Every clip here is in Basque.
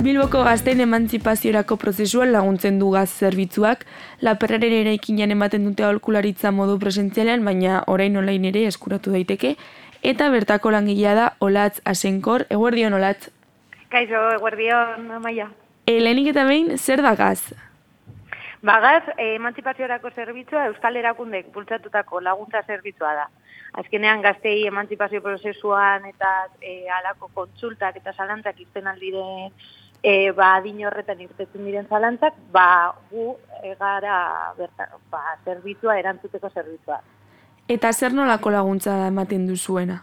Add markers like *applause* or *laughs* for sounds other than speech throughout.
Bilboko gazten emantzipaziorako prozesuan laguntzen du gaz zerbitzuak, laperraren ere ikinean ematen dute aholkularitza modu presentzialean, baina orain online ere eskuratu daiteke, eta bertako langilea da Olatz Asenkor, eguerdion Olatz. Kaixo, eguerdion, amaia. E, lehenik eta behin, zer da gaz? Bagaz, e, emantzipaziorako zerbitzua Euskal Erakundek bultzatutako laguntza zerbitzua da. Azkenean gaztei emantzipazio prozesuan eta e, alako kontsultak eta zalantzak izten aldiren e, ba, adin horretan irtetzen diren zalantzak, ba, gu egara berta, ba, zerbitzua, erantzuteko zerbitzua. Eta zer nolako laguntza ematen duzuena?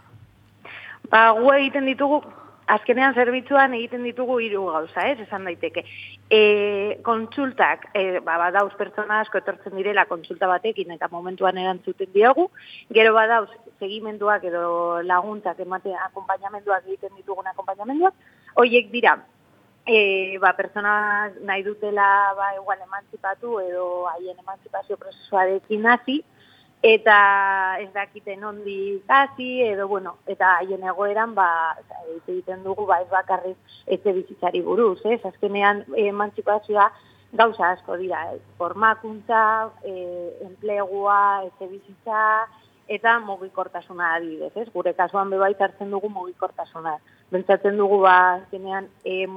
Ba, gu egiten ditugu, azkenean zerbitzuan egiten ditugu hiru gauza, ez, esan daiteke. E, kontsultak, e, ba, badauz pertsona asko etortzen direla kontsulta batekin eta momentuan erantzuten diogu, gero badauz segimenduak edo laguntzak emate akompainamenduak egiten ditugun akompainamenduak, hoiek dira, e, ba, persona nahi dutela ba, igual emantzipatu edo haien emantzipazio prozesuarekin hasi, eta ez dakiten ondi hasi edo bueno, eta haien egoeran ba, egiten dugu ba, ez bakarriz etxe bizitzari buruz, ez? Azkenean emantzipazioa gauza asko dira, ez? formakuntza, e, enplegua, etxe bizitza, eta mugikortasuna adibidez, ez? Gure kasuan bebai hartzen dugu mugikortasuna. Bentsatzen dugu ba zenean e,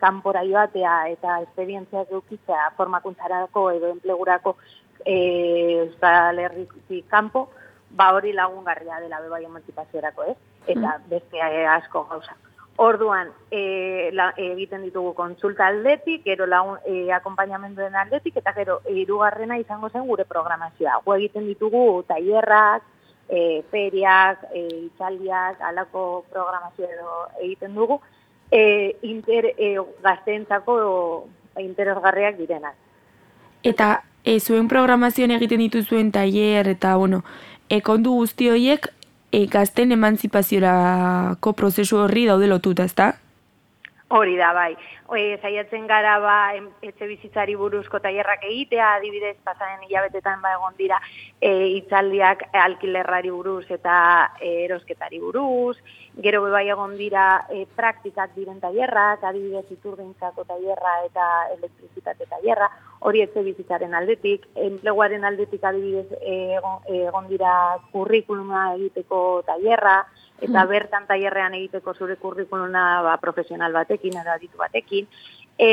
kanpora joatea eta esperientziak edukitzea formakuntzarako edo enplegurako eh Euskal Herritik kanpo, ba hori lagungarria dela bebai emantzipaziorako, ez? Eta mm. beste asko gauza. Orduan, e, la, egiten ditugu kontsulta aldetik, gero lagun, e, akompainamenduen aldetik, eta gero hirugarrena izango zen gure programazioa. Gu egiten ditugu tailerrak, e, feriak, e, itzaldiak, alako programazio edo egiten dugu, e, inter, e, gazteentzako interesgarriak direnak. Eta e, zuen programazioan egiten dituzuen tailer eta, bueno, ekondu guzti horiek e, gazten emantzipaziorako prozesu horri daude lotuta, ezta? Hori da, bai. E, zaiatzen gara, ba, etxe bizitzari buruzko tailerrak egitea, adibidez, pasaren hilabetetan ba egon dira, e, itzaldiak alkilerrari buruz eta e, erosketari buruz, gero bai egon dira e, praktikak diren tailerrak, adibidez, iturgintzako tailerra eta elektrizitate tailerra, hori etxe bizitzaren aldetik, enpleguaren aldetik adibidez egon, egon dira kurrikuluma egiteko tailerra, eta hmm. bertan tailerrean egiteko zure kurrikuluna ba, profesional batekin edo aditu batekin. E,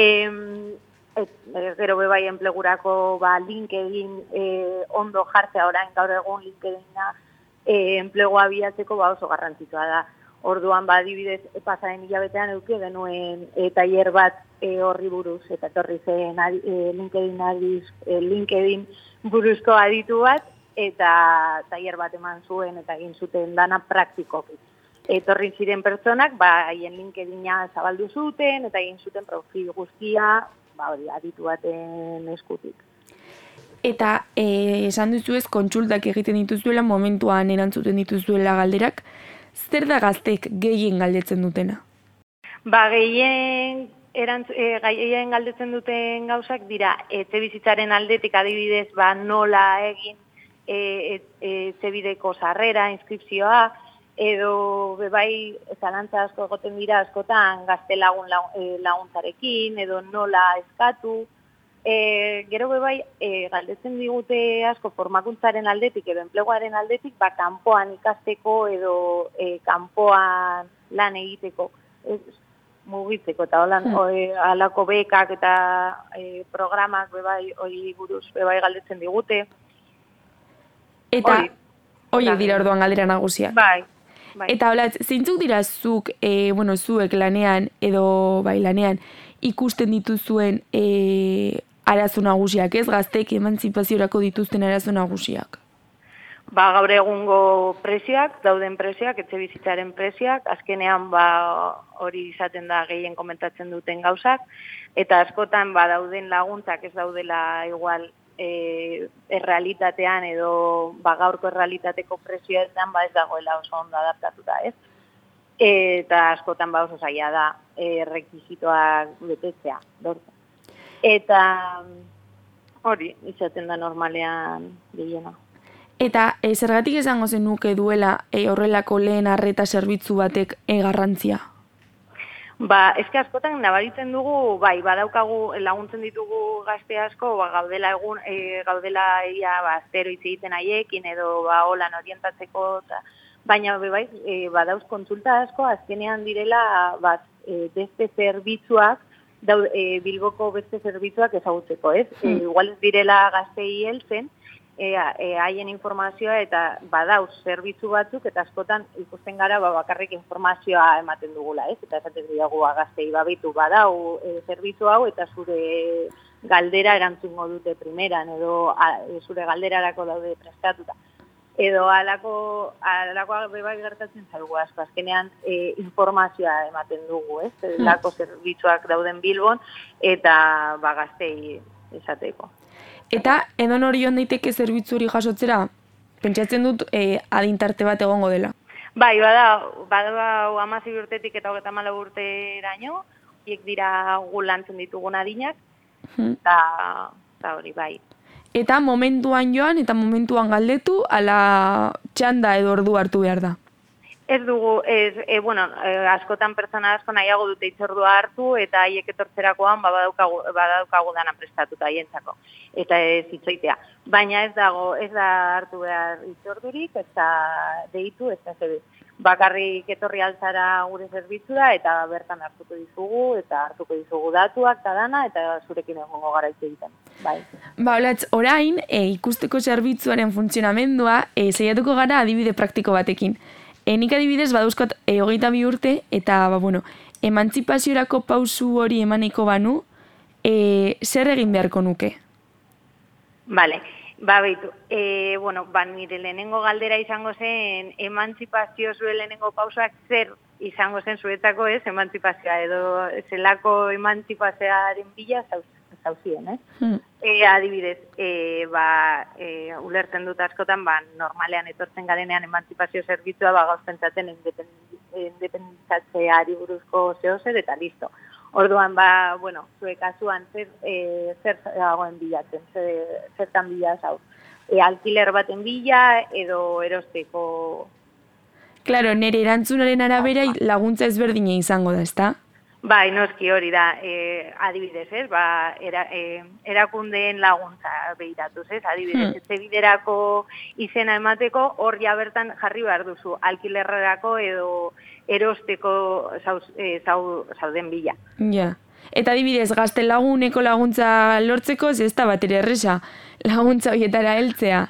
et, gero bebai enplegurako ba, LinkedIn e, ondo jartzea orain gaur egun LinkedIna e, enplegua bilatzeko ba, oso garrantzitsua da. Orduan ba adibidez pasaren hilabetean eduki genuen e, tailer bat e, horri buruz eta etorri zen e, LinkedIn adiz, e, LinkedIn buruzko aditu bat eta tailer bat eman zuen eta egin zuten dana praktikoki. Etorri ziren pertsonak, ba, haien LinkedIna zabaldu zuten eta egin zuten profil guztia, ba, hori, aditu baten eskutik. Eta e, esan duzu ez kontsultak egiten dituzuela momentuan erantzuten dituzuela galderak, zer da gaztek gehien galdetzen dutena? Ba, gehien erantz, e, gehien galdetzen duten gauzak dira, etxe bizitzaren aldetik adibidez, ba, nola egin e, e, zebideko sarrera, inskripzioa, edo bebai zalantza asko egoten dira askotan gazte lagun e, laguntzarekin, edo nola eskatu, E, gero bebai, e, galdetzen digute asko formakuntzaren aldetik edo enpleguaren aldetik, ba, kanpoan ikasteko edo e, kanpoan lan egiteko, ez, mugitzeko, eta holan, hmm. alako bekak eta e, programak bebai, hori buruz, bebai galdetzen digute. Eta hori dira orduan galdera nagusia. Bai. Bai. Eta hola, zeintzuk dira zuk, e, bueno, zuek lanean edo bai lanean ikusten dituzuen e, arazo nagusiak, ez gaztek emantzipaziorako dituzten arazo nagusiak? Ba, gaur egungo presioak, dauden presioak, etxe bizitzaren presioak, azkenean ba, hori izaten da gehien komentatzen duten gauzak, eta askotan ba, dauden laguntzak ez daudela igual e, errealitatean edo ba, gaurko errealitateko presioetan ba ez dagoela oso ondo adaptatuta, ez? Eta askotan ba oso zaila da e, rekizitoak betetzea, dortu. Eta hori, izaten da normalean gehiena. Eta e, zergatik esango zenuke duela e, horrelako lehen arreta zerbitzu batek e, garrantzia? Ba, eske askotan nabaritzen dugu, bai, badaukagu laguntzen ditugu gazte asko, ba, gaudela egun, e, gaudela ia, ba, zero egiten haiekin, edo, ba, holan orientatzeko, ta, baina, bai, e, badauz kontzulta asko, azkenean direla, bat, e, beste zerbitzuak, dau, e, bilboko beste zerbitzuak ezagutzeko, ez? E, hmm. igual direla gaztei heltzen, ea, e, haien informazioa eta badauz zerbitzu batzuk eta askotan ikusten gara ba, bakarrik informazioa ematen dugula, ez? Eta esaten diagu agaztei babitu badau e, zerbitzu hau eta zure galdera erantzungo dute primeran edo a, zure galderarako daude prestatuta. Edo alako, alako bai gertatzen zaigu asko, azkenean e, informazioa ematen dugu, ez? Hmm. Lako zerbitzuak dauden bilbon eta bagaztei esateko. Eta edon hori daiteke zerbitzu hori jasotzera, pentsatzen dut e, adintarte bat egongo dela. Bai, bada, bada amazi urtetik eta hogeta mala urte eraino, hiek dira gulantzen ditugun adinak, hmm. eta hori, bai. Eta momentuan joan eta momentuan galdetu, ala txanda edo ordu hartu behar da. Ez dugu, ez, e, bueno, e, askotan pertsona asko nahiago dute itzordua hartu eta haiek etortzerakoan ba, badaukagu, badaukagu dana prestatuta haientzako. Eta ez itzoitea. Baina ez dago, ez da hartu behar itzordurik, ez da deitu, ez da zebe. Bakarrik etorri altzara gure zerbitzura eta bertan hartuko dizugu eta hartuko dizugu datuak eta dana eta zurekin egongo gara egiten. Bai. Ba, olatz, orain, e, ikusteko zerbitzuaren funtzionamendua, e, zeiatuko gara adibide praktiko batekin. Enik adibidez, badauzkot, e, hogeita bi urte, eta, ba, bueno, emantzipaziorako pausu hori emaneko banu, e, zer egin beharko nuke? Vale, ba, behitu, e, bueno, ba, nire lehenengo galdera izango zen, emantzipazio zuen lehenengo pausuak zer izango zen zuetako, ez, emantzipazioa, edo zelako emantzipazioaren bila zauz, zauzien, eh? Hmm. E, adibidez, e, ba, e, ulertzen dut askotan, ba, normalean etortzen garenean emantzipazio zerbitzua, ba, gauz pentsatzen independizatzeari buruzko zehozer, eta listo. Orduan, ba, bueno, zue kasuan, zer, e, zer dagoen bilatzen, zer, zertan bila zau. E, alkiler baten bila, edo erosteko... Claro, nire erantzunaren arabera laguntza ezberdina izango da, ezta? Bai, noski hori da, e, adibidez, ez, ba, era, e, erakundeen laguntza behiratuz, ez, adibidez, hmm. ez biderako izena emateko, hor ja bertan jarri behar duzu, alkilerrerako edo erosteko zauz, e, zau, zauden bila. Ja, eta adibidez, gazte laguneko laguntza lortzeko, ez da bat erresa, laguntza horietara heltzea.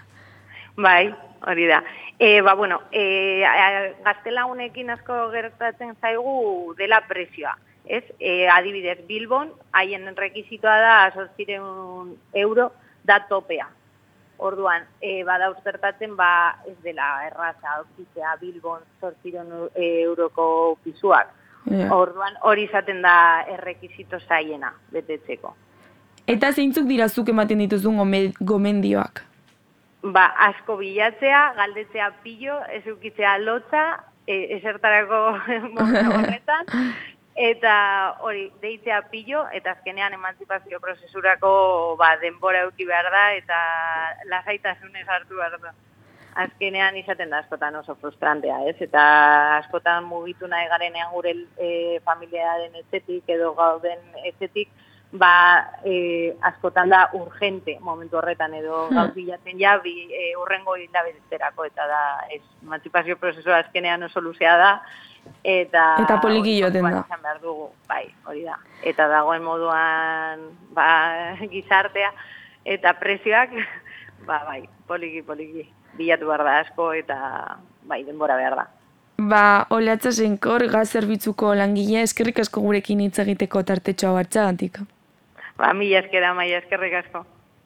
Bai, hori da. E, ba, bueno, e, gazte lagunekin asko gertatzen zaigu dela presioa ez? E, adibidez, Bilbon, haien rekizitoa da, sortzireun euro, da topea. Orduan, e, bada uztertatzen, ba, ez dela erraza, aurkitzea Bilbon sortzireun euroko pisuak. Orduan, hori izaten da errekizito zaiena, betetzeko. Eta zeintzuk dira zuk ematen dituzun gomendioak? Ba, asko bilatzea, galdetzea pillo, ez ukitzea lotza, e, esertarako *laughs* horretan, *laughs* Eta hori, deitzea pillo, eta azkenean emantzipazio prozesurako ba, denbora euki behar da, eta lasaitasunez hartu behar da. Azkenean izaten da askotan oso frustrantea, ez? Eta askotan mugitu nahi garenean gure e, familiaren etzetik edo gauden etzetik, ba, e, askotan da urgente momentu horretan edo hmm. gauz bilatzen ja, bi, e, urrengo hilabeterako, eta da, ez, emantzipazio prozesua azkenean oso luzea da, eta eta poliki joten da. Behar dugu, bai, hori da. Eta dagoen moduan ba, *laughs* gizartea eta prezioak *laughs* ba, bai, poliki poliki bilatu behar da asko eta bai, denbora behar da. Ba, oleatza zenkor, gaz zerbitzuko langile eskerrik asko gurekin hitz egiteko tartetxoa batxagatik. Ba, mila eskera, maia eskerrik asko.